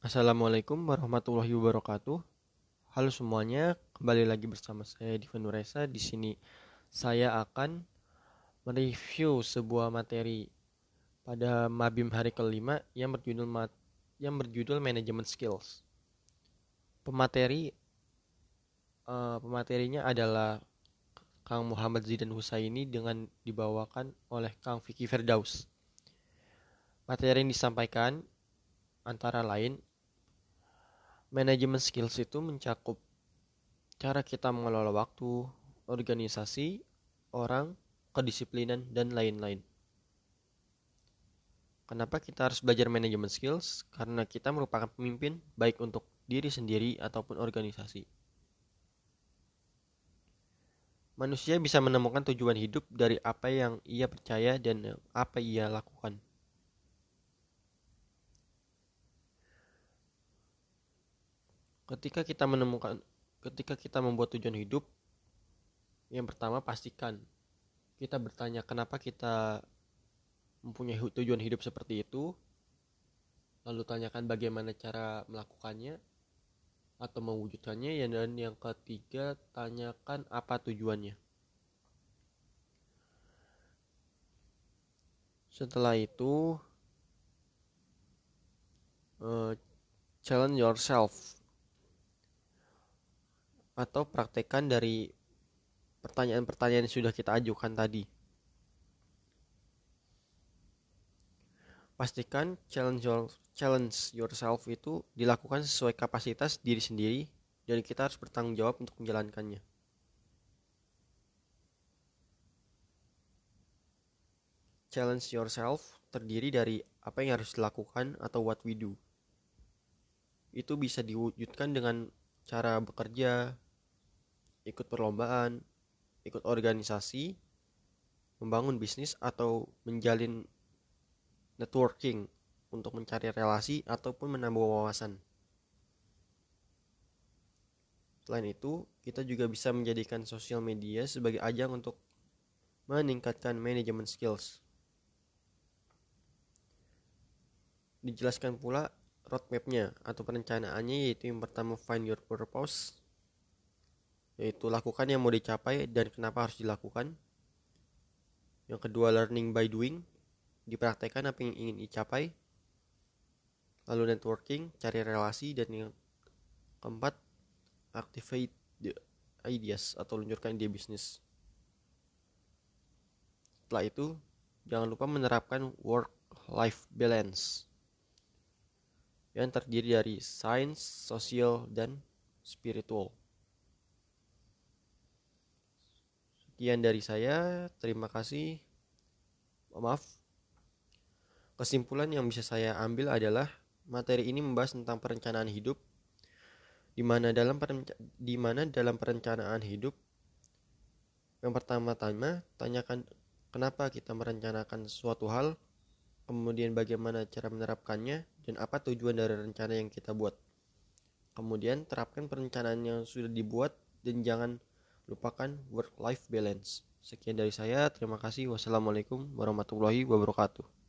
Assalamualaikum warahmatullahi wabarakatuh. Halo semuanya, kembali lagi bersama saya Diva Nuresa. Di sini saya akan mereview sebuah materi pada Mabim hari kelima yang berjudul mat yang berjudul Management Skills. Pemateri uh, pematerinya adalah Kang Muhammad Zidan Husaini dengan dibawakan oleh Kang Vicky Firdaus. Materi yang disampaikan antara lain Manajemen skills itu mencakup cara kita mengelola waktu, organisasi, orang, kedisiplinan, dan lain-lain. Kenapa kita harus belajar manajemen skills? Karena kita merupakan pemimpin baik untuk diri sendiri ataupun organisasi. Manusia bisa menemukan tujuan hidup dari apa yang ia percaya dan apa ia lakukan. Ketika kita menemukan ketika kita membuat tujuan hidup yang pertama pastikan kita bertanya kenapa kita mempunyai tujuan hidup seperti itu? Lalu tanyakan bagaimana cara melakukannya atau mewujudkannya. Ya dan yang ketiga tanyakan apa tujuannya. Setelah itu uh, challenge yourself atau praktekan dari pertanyaan-pertanyaan yang sudah kita ajukan tadi. Pastikan challenge, challenge yourself itu dilakukan sesuai kapasitas diri sendiri dan kita harus bertanggung jawab untuk menjalankannya. Challenge yourself terdiri dari apa yang harus dilakukan atau what we do. Itu bisa diwujudkan dengan cara bekerja, ikut perlombaan, ikut organisasi, membangun bisnis atau menjalin networking untuk mencari relasi ataupun menambah wawasan. Selain itu, kita juga bisa menjadikan sosial media sebagai ajang untuk meningkatkan manajemen skills. Dijelaskan pula roadmapnya atau perencanaannya yaitu yang pertama find your purpose, yaitu lakukan yang mau dicapai dan kenapa harus dilakukan. Yang kedua, learning by doing, dipraktekkan apa yang ingin dicapai. Lalu networking, cari relasi dan yang keempat, activate the ideas atau luncurkan ide bisnis. Setelah itu, jangan lupa menerapkan work-life balance yang terdiri dari sains, sosial, dan spiritual. Sekian dari saya, terima kasih. Maaf. Kesimpulan yang bisa saya ambil adalah materi ini membahas tentang perencanaan hidup di mana dalam di mana dalam perencanaan hidup yang pertama-tama tanyakan kenapa kita merencanakan suatu hal, kemudian bagaimana cara menerapkannya dan apa tujuan dari rencana yang kita buat. Kemudian terapkan perencanaan yang sudah dibuat dan jangan lupakan work life balance. Sekian dari saya, terima kasih. Wassalamualaikum warahmatullahi wabarakatuh.